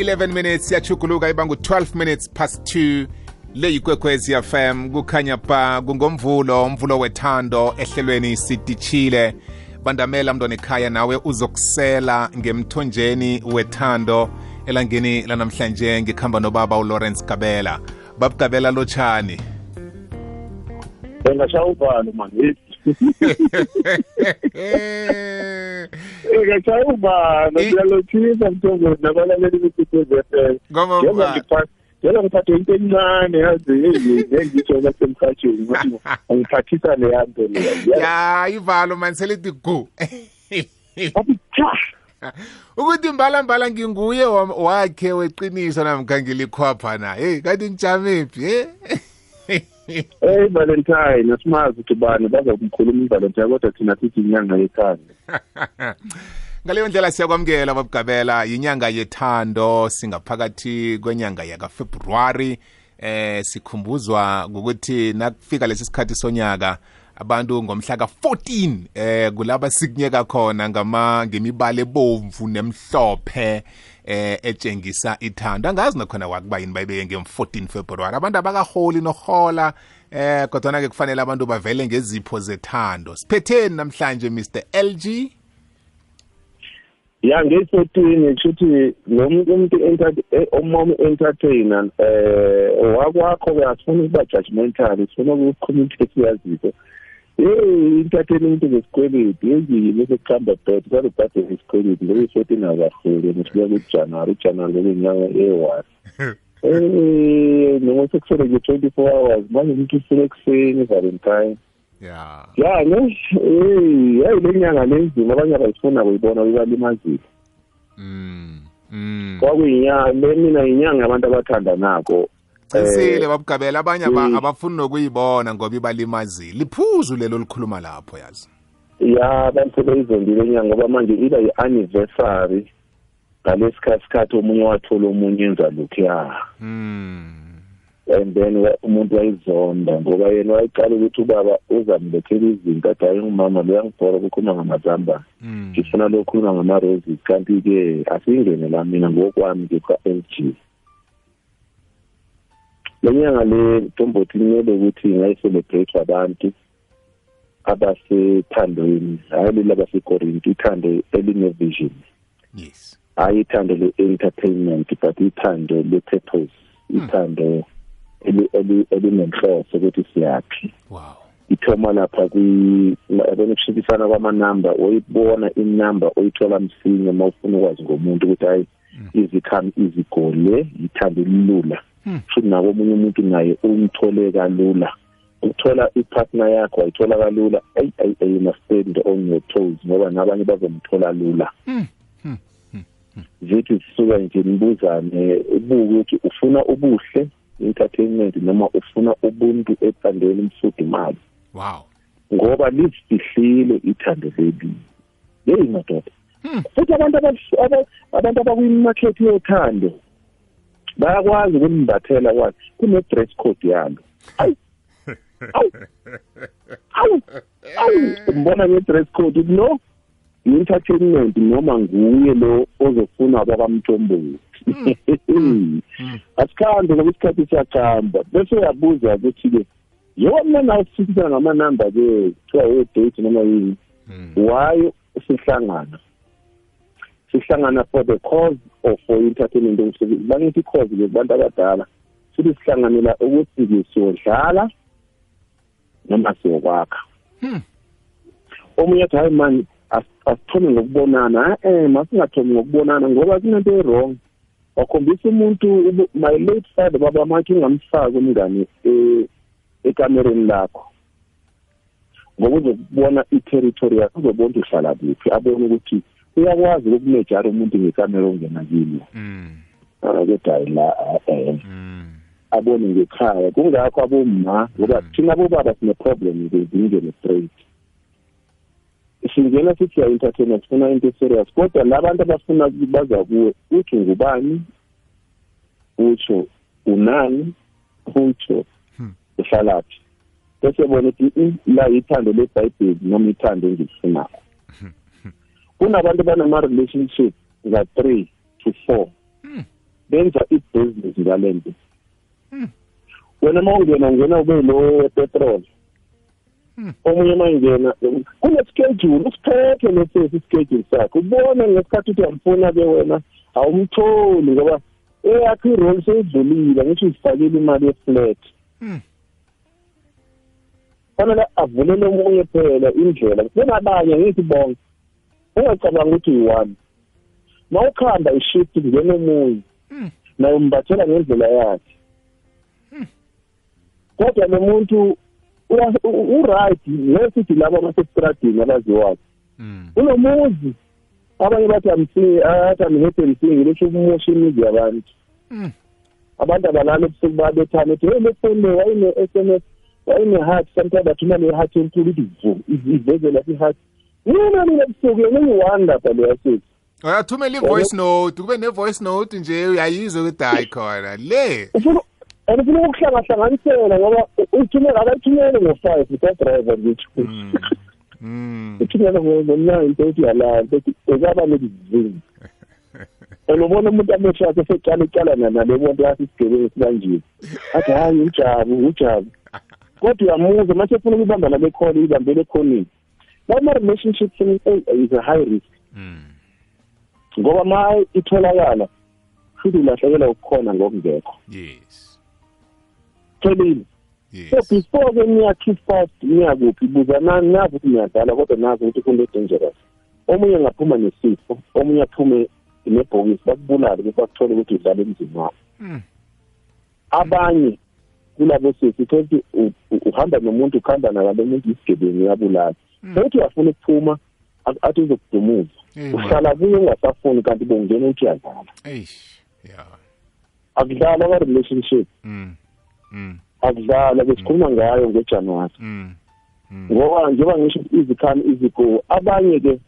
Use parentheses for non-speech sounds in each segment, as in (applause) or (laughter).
11 minutes yachuguluka iba ngu-12 minutes past 2 le yikwekwezi fm kukhanya ba kungomvulo umvulo wethando ehlelweni sitichile bandamela mntwana ekhaya nawe uzokusela ngemthonjeni wethando elangeni lanamhlanje ngikhamba nobaba ulawrence gabela bab gabela lotshani. Ngashaya uvalo manje ngashaya uvalo ngiyalothisa mthongweni nabalaleli bekuthezi FM Ngoma njengoba ubani? ngipha- njengoba ngiphathe into encane yazi ngengitsho lasemkhatsheni (laughs) ukuthi angiphathisa leya nto leya ya ivalo mani selithi gu. Athi cha. Ukuthi mbalambala nginguye wa- wakhe weqiniso namkha ngilikhwapha na? Heyi kanti ngijamephi he (laughs) hey valentine asimazi ukuthi bani bazokumkhuluma ivalentine kodwa thina sithi inyanga yekhanda (laughs) ngaleyo ndlela siyakwamukela babugabela yinyanga yethando singaphakathi kwenyanga yakafebruwari eh sikhumbuzwa ngokuthi nakufika lesi sikhathi sonyaka abantu ngomhla ka-14 eh kulaba sikunyeka khona ngama ngemibala ebomvu nemhlophe eh etshengisa ithando. Angazi nakhona wakuba yini bayibeke nge-14 february. Abantu abakaholi nohola eh kodwana-ke kufanele abantu bavele ngezipho zethando. Siphetheni namhlanje mr lg ya ngeyi-fourteen kushuthi lo muntu umuntu eh, omunye entertainer eh wakwakho-ke asifuna ukuba judgmental sifuna ukukhuluma into esiyaziko yeyi entertain umuntu ngesikweleti. Yenzile bese kuhamba bed kwale ubhade ngesikweleti ngokuyi-fourteen akafuli nesibuya kujanuary ujanuary bekuyinyanga eyi-one (laughs) Eh noma sekusele nje 24 hours manje umuntu ufike ekuseni valentine. Ya. Ya ne? Eh yayi le nyanga lenzima abanye abayifuna kuyibona kubalimazile Mm. Mm. kwakuyinyanga le mina inyanga abantu abathandanako cisile babugabela abanye aba- mm. abafuni nokuyibona ngoba ibalimazile. Liphuzu lelo likhuluma lapho yazi. Ya bantu sebeyizondile inyanga ngoba manje iba yi-anniversary. Ngalesikhathi sikhathi omunye wathola omunye enza lokhuya Mm. and then wa- umuntu wayizonda ngoba yena wayeqala ukuthi ubaba uzamlethela izinto athi hayi ngumama lo yangibhora ukukhuluma ngamazambane. Mm. ngifuna lokukhuluma ngama-roses. Kanti-ke asiyingene la mina ngokwami ngikwa-l g. le nyanga le ntombothi kumele ukuthi ngayicelebrate abantu abasethandweni hhayi leli abasekorinti ithando eline-vision yes. Hhayi ithando le-entertainment but ithando le-purpose ithando eli- eli- elinenhloso ukuthi siyaphi wow. Ithoma lapha kwi yabona ukushikisana kwamanamba oyibona inamba oyithola msinya uma ufuna ukwazi ngomuntu ukuthi hayi izikhamu izigole yithanda ilula Hmm. Futhi nako omunye umuntu naye umthole kalula. Ukuthola ipartner yakho wayithola kalula. Ayi ayi ayi you must stand on your toes ngoba nabanye bazomthola lula. Hmm. zithi sisuka nje nibuzane ubuke ukuthi ufuna ubuhle entertainment noma ufuna ubuntu ethandweni umfudumali wow. Ngoba lizifihlile ithando leli. Yeyi madoda. Hmm. futhi abantu abas- aba- abantu abakwimakhethi yothando bayakwazi ukunimbathela kwazi kune-dress code yalo ayi awu awu awu umbona nge-dress code ukuthi no i-entertainment noma nguye lo ozofuna kwakwamthombothi asikhambe ngoba isikhathi siyakhamba bese uyabuza ukuthi-ke yona nawe sifikisana ngamanamba-ke kuthiwa o-date noma yini? Mm. why sihlangana? Sihlangana for the cause or for entertainment bakithi i-cause ke kubantu abadala sithi sihlanganela ukuthi siyodlala noma siyokwakha. Hmm. omunye athi hayi mani as- asithome ngokubonana. Eh masingathomi ngokubonana ngoba kunento e-wrong. Wakhombisa umuntu my late father baba makhe ungamfaki umngane ekamereni lakho. Ngoba uzokubona i-territory yakho uzobona uhlala kuphi abone ukuthi uyakwazi ukumejara umuntu ngekamera ongena kilo Mm. kodwa hayi la eh. Mm. abone ngekhaya. Kungakho aboma ngoba thina bobaba sine-problem ngezingene straight. Singena sithi ya-entertainer sifuna into serious kodwa labantu abafuna baza kuwe uthi ngubani utsho unani utsho Hmm. uhlalaphi. Bese bona ukuthi "Mm, la ithando lebhayibheli noma ithando engilifunako kunabantu banama-relationship nga-three to four. Hmm. benza i-business ngale nto wena uma ungena ungena ube lo wepetrol omunye uma ingena kune-schedule usiphethe lesesi ischedule sakhe ubone ngesikhathi ukuthi uyamfuna-ke wena awumtholi ngoba eyakho irole seyidlulile ngisho uzifakile imali yeflat. Fanele avulele omunye phela indlela. Kunabanye ngithi bonke ungacabanga ukuthi uyi-one ma ukhanda ishift kungena omunye naye umbathela ngendlela yakhe kodwa lo muntu u-right nesithi labo abasestradini abaziwayo unomuzi abanye bathi athi amhede msingi lesho ukumosha imizi yabantu abantu abalala ebusuku babethana ethi hey lefoni le wayene-s m s wayene-heart sometimes bathuma le-heart enkulu ithi vu iveze lapha i-heart mina mina ebusuku yena engiyi-one lapha leya sethi uyathumela i-voice note kube ne-voice note nje uyayizwa ukuthi hayi khona le. Ufuna and ufuna ukuhlangahlanganisela ngoba uthumela akathumele ngo-five usadriver ngitsho uthumela ngo-nine tothi yalala tothi ekaba nezizingi and ubona umuntu amehlo akhe secala icala nale bonto yathi isigebengu sibanjiwe athi hayi ujabu ujabu kodwa uyamuzwa mase efuna ukubamba nale khona ibambele ekhoneni lama-relationships is a high risk. Ngoba ma itholakala futhi ulahlekelwa ukukhona ngokungekho. Yes. Phelile so yes. before ke niya too fast niya kuphi? Buza nani nazi ukuthi niyadala kodwa nazi ukuthi kunto dangerous. Omunye ngaphuma nesifo omunye aphume nebhokisi bakubulale bese bakuthole ukuthi udlala emzini wakho Mm. abanye kulabo sisi ukuthi u- u- uhamba nomuntu ukhanda nalo muntu isigebengu uyabulala. Futhi uyafuna ukuphuma a- athi uzokudumuza Eh, uhlala kuye ungasafuni kanti bongena uthi uyadlala eish yeah akudlala kwa-relationship mm mm akudlala besikhuluma ngayo ngojanuwari mm mm ngoba njengoba ngisho ukuthi izikhani izigubo abanye ke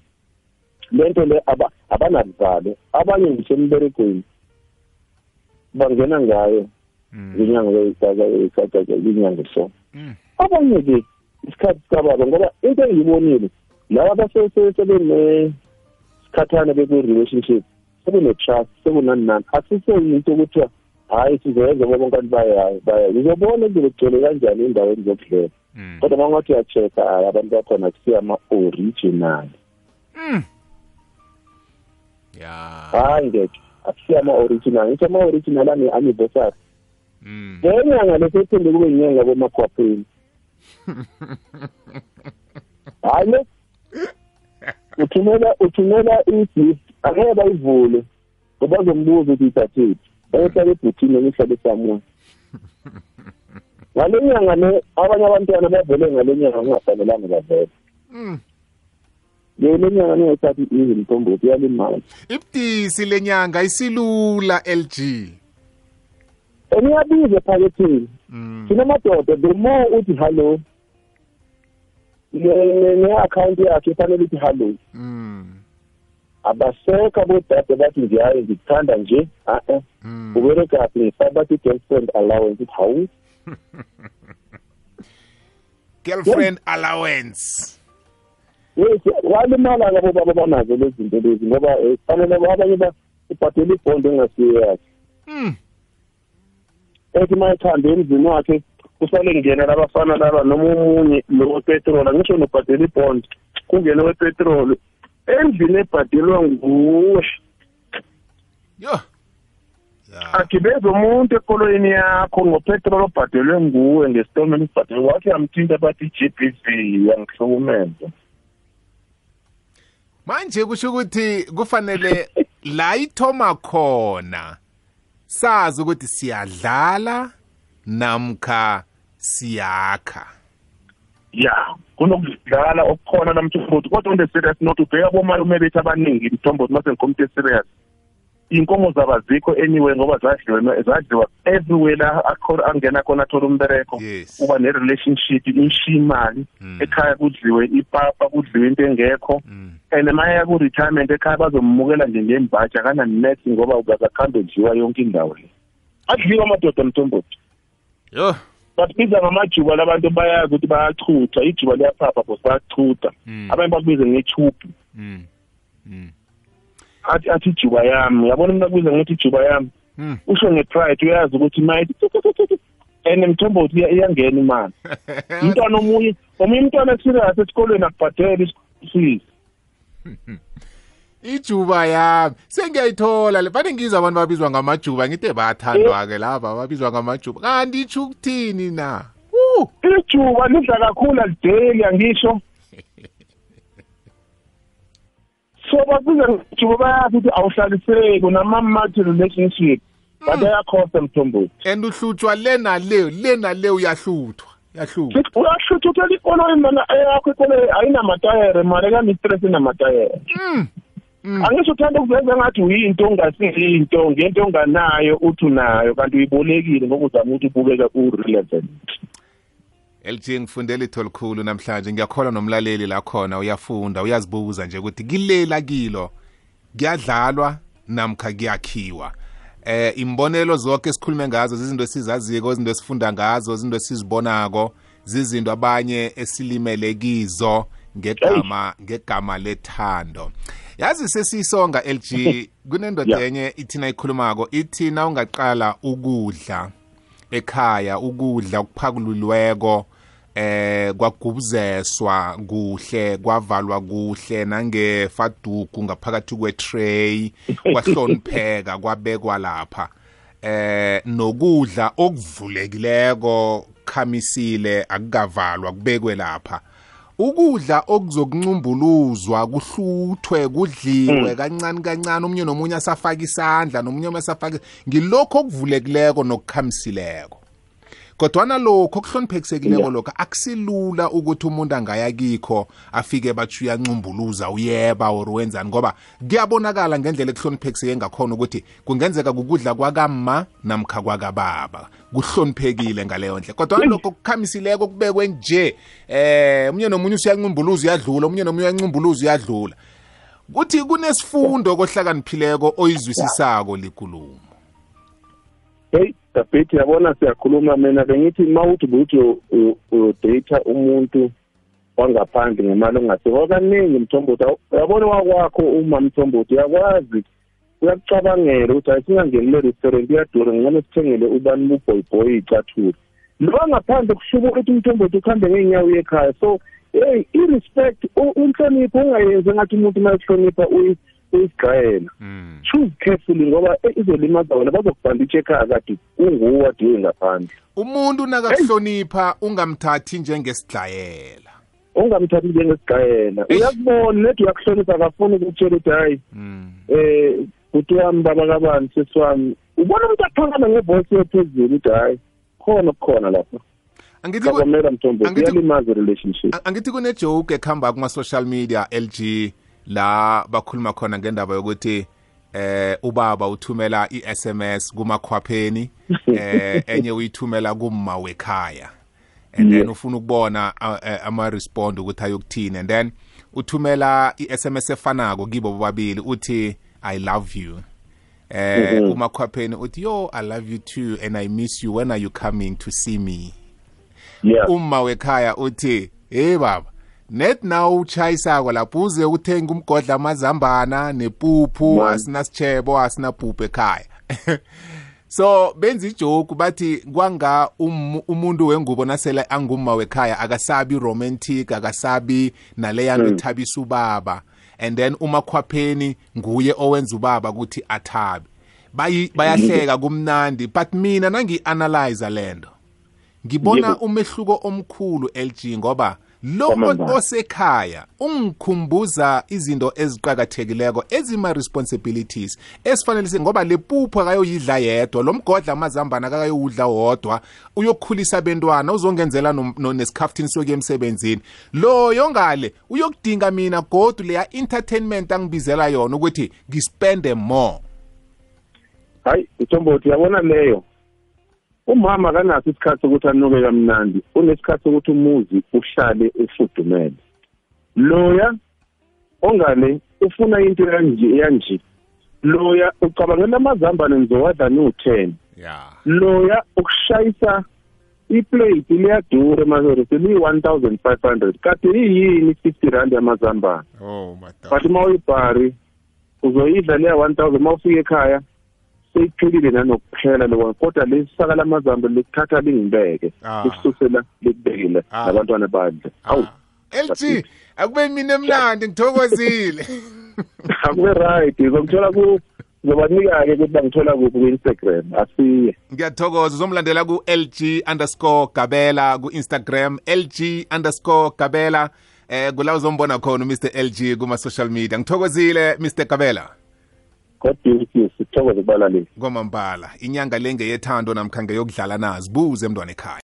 lento le aba abanabuzalo abanye ngisemberegweni bangena ngayo mm ngenyanga inyanga so mm abanye ke isikhathi sikababa ngoba into engiyibonile laba abasebene sikhathana beku-relationship sekune-trust sekunani nani asiso yinto ukuthi hhayi sizoyenza ngoba bonke abantu bayayo bayayo uzobona ukuthi kugcwele kanjani endaweni zokudlela mm. Kodwa uma ngathi uya-check-a hayi abantu bakhona kusiya ama-original. Mm. Yeah hayi ngeke akusiya ama-original. Ngithi ama-original ane-anniversary. Mm. Ngenyanga lesethembe kube yinyanga bomakhwapheni hayi le uthumela uthumela i-gift angeke bayivule ngoba bazombuza ukuthi ithathephi bayohlala ebhuthini ngihlale samuya ngale nyanga le abanye abantwana bavele ngale nyanga kungafanelanga bavele. Mm le le nyanga ningayithathi izi mthombothi iyalimali ibudisi lenyanga isilula LG eniyabiza ephaketheni mm. Thina madoda the more uthi hallo ne-akhawunti yakhe ifanele ithi hallo mm. Abasekho abodade bathi nje hayi ngikuthanda nje. A-e. Mm. Uberegaphi ngifaka bathi i-girlfriend allowance ithi hawu. (laughs) Girlfriend allowance. Yes walimala ngabo baba banazo lezi zinto lezi ngoba eh, fanele abanye ba- ibhadela ibhondi engasiyo yakhe. mm ethi uma ethanda emzini wakhe kusale ngena labafana laba noma omunye lo wepetrol angisho nobhadela ibhondi kungene wepetrol endlini ebhadelwa nguwe. Yo. Yeah agibeza umuntu ekoloyini yakho ngopetrol obhadelwe nguwe ngesitomen ibhadelwe wathi yamthinta bathi i-g b v yangihlukumeza manje kusho ukuthi kufanele la ithoma khona. Sazi ukuthi siyadlala namkha siyakha. Ya kunokudlala okukhona namthombothi kodwa on the serious note ubheka bomalume bethu abaningi mthombothi mase ngikomuntu eserious iy'nkomo zabo azikho anyway ngoba zadliwe zadliwa everywhere la akhona angena khona athola umbereko yes. Uba ne-relationship inshiya imali Mm. ekhaya kudliwe ipapa kudliwe into engekho. Mm. And maya ku-retirement ekhaya bazomukela nje ngembaji akana-net ngoba ukazakhambe edliwa yonke indawo le. Adliwa amadoda mthombothi. Yo. Basibiza ngamajuba labantu bayazi ukuthi bayachutha ijuba liyaphapha bos bayachutha Mm. abanye bakubize ngethubi mm. Mm. Athi athi ijuba yami. Uyabona umuntu akubiza ngokuthi ijuba yami? Mm. usho ngepride uyazi ukuthi mayithi and mthombothi iya- iyangena imali. (laughs) Umntwana omunye omunye umntwana serious esikolweni akubhadeli fees. (laughs) Ijuba yami. Sengiyayithola le fane ngizwe abantu babizwa ngamajuba ngite bathandwa-ke laba babizwa ngamajuba. Kanti itsho ukuthini na? Uh, ijuba lidla kakhulu alideli angisho. So babiza ngejuba bayazi ukuthi awuhlaliseki unama-multi relationship. But ayakhosta mthombothi and uhlutshwa le nale le nale uyahluthwa uyahluthwa uyashuthi uthela ikoloyi mana eyakho ikoloyi ayinamatayere mali kamistress inamatayere. Mm. angisho uthanda ukuveza ngathi uyinto ongasiyinto ngento onganayo uthi unayo kanti uyibolekile ngokuzama ukuthi ubukeka u-relevant. LG ngifundele itho likhulu namhlanje ngiyakholwa nomlaleli la khona uyafunda uyazibuza nje ukuthi kilela kilo kuyadlalwa namkha kuyakhiwa eh imbonelo zonke esikhulume ngazo zizinto esizaziko izinto esifunda ngazo izinto esizibonako zizinto abanye esilimele kizo ngegama ngegama lethando yazi sesiyisonga LG (laughs) kunendoda Yeah. enye ithina ikhulumako ithi na ungaqala ukudla ekhaya ukudla okuphakululweko eh kwagubuzeswa kuhle kwavalwa kuhle nangefaduku ngaphakathi kwetray kwahlonipheka (laughs) kwabekwa lapha. Eh nokudla okuvulekileko khamisile akukavalwa kubekwe lapha. Ukudla okuzokuncumbuluzwa kuhluthwe kudliwe kancane kancane omunye nomunye asafaka isandla nomunye omunye asafaka ngilokho okuvulekileko nokukhamisileko. Kodwana lokho okuhloniphekisekileko Yeah. lokho akusilula ukuthi umuntu angaya kikho afike bathi uyancumbuluza uyeba or wenzani ngoba kuyabonakala ngendlela ekuhloniphekiseke ngakhona ukuthi kungenzeka kukudla kwakamma namkha kwakababa. Kuhloniphekile ngaleyo ndlela. Kodwana lokho kukhamisileko kubekwe nje eh omunye nomunye usuyancumbuluza uyadlula omunye nomunye uyancumbuluza uyadlula. Kuthi kunesifundo kohlakaniphileko oyizwisisako likulumo. Hey dabhethi yabona siyakhuluma mina bengithi ma uthi buthi udata umuntu wangaphandle ngemali ongasekho kaningi mthombothi. Awu- uyabona wakwakho uma mthombothi? Uyakwazi uyakucabangela ukuthi hayi singangeni le restaurant iyadura. Ngcono sithengele ubani bubhoyibhoyi iy'cathula lo wangaphandle kushuba ukuthi umthombothi ukuhambe ngey'nyawo uye ekhaya so hey i-respect u- inhlonipho ungayenzi engathi umuntu uma ehlonipha uyi- uyisigayela mm. choose carefully ngoba eh, izolimaza wena bazokubhanditsha ekhaya kade unguwe adiwe ngaphandle umuntu nakakuhlonipha ungamthathi njengesidlayela. Ungamthathi njengesigayela Eish. uyakubona nethi uyakuhlonipha akafuni ukutshela ukuthi hayi mm. um buti wami baba kabani sesi wami. Ubona umuntu aphakama ngevoice ephezulu ukuthi hayi khona okukhona lapha angithi ku- kakwamela mthombo angithi- iyalimaza i-relationship. a- angithi kunejoke ekuhamba kuma-social media LG la bakhuluma khona ngendaba yokuthi eh ubaba uthumela i-SMS kumakhwapheni eh enye uyithumela kumma wekhaya. And then ufuna ukubona uh, uh, ama-respond ukuthi ayokuthini. And then uthumela i-SMS efanako kibo bobabili uthi i love you. Eh kumakhwapheni uthi yo i love you too and i miss you. When are you coming to see me? Yeah. Umma wekhaya uthi hey baba. Net naw uchayisako lapho uze uthenga umgodla amazambana nepuphu Man. asinasitshebo asinapuphu ekhaya. (laughs) So benza ijoke bathi kwanga um, umuntu wengubo nasele angumma wekhaya akasabi romantic akasabi naleya nto ethabisa ubaba. And then umakhwapheni nguye owenza ubaba ukuthi athabe. Bayi- bayahleka kumnandi but mina nangi-analyze lento ngibona Yebo. umehluko omkhulu LG ngoba lo Kwamambala. osekhaya ungikhumbuza izinto eziqhakathekileko ezima responsibilities esifanele si- ngoba le puphu akayoyidla yedwa lo mgodla amazambana akayowudla wodwa uyokukhulisa abentwana uzongenzela nesikhaftini sokuya emsebenzini. Lo yongale uyokudinga mina godu leya entertainment angibizela yona ukuthi ngispende more. Hayi mthombothi yabona leyo? Umama akanaso isikhathi sokuthi anuke kamnandi unesikhathi sokuthi umuzi uhlale ufudumele. Loya ongale ufuna into yanje yanje. Loya ucabangela amazambane nizowadla niwu-ten. Yeah loya ukushayisa iplate liyadura emazore seliyi-one thousand five hundred. Kade iyini fifty rand yamazambane? Oh my but uma uyibhari uzoyidla leya one thousand uma ufika ekhaya seyiphelile nanokuphela lokho kodwa lesisaka lamazambe likuthatha lingibeke Ah. likususela likubekile Ah. nabantwana badle awu. LG akube mina emnandi ngithokozile. (laughs) Akube right ngizomthola ku ngizobanika-ke ukuthi bangithola kuphi ku-instagram? Asiye. Ngiyathokoza uzomlandela ku-lg underscore gabela ku-instagram lg underscore gabela. Eh kula uzombona khona umr lg kuma-social media. Ngithokozile mr gabela. God bless you sithokoze kubalaleli kwamambala inyanga lenge yethando namkhange yokudlala nazi. Buze mntwana ekhaya.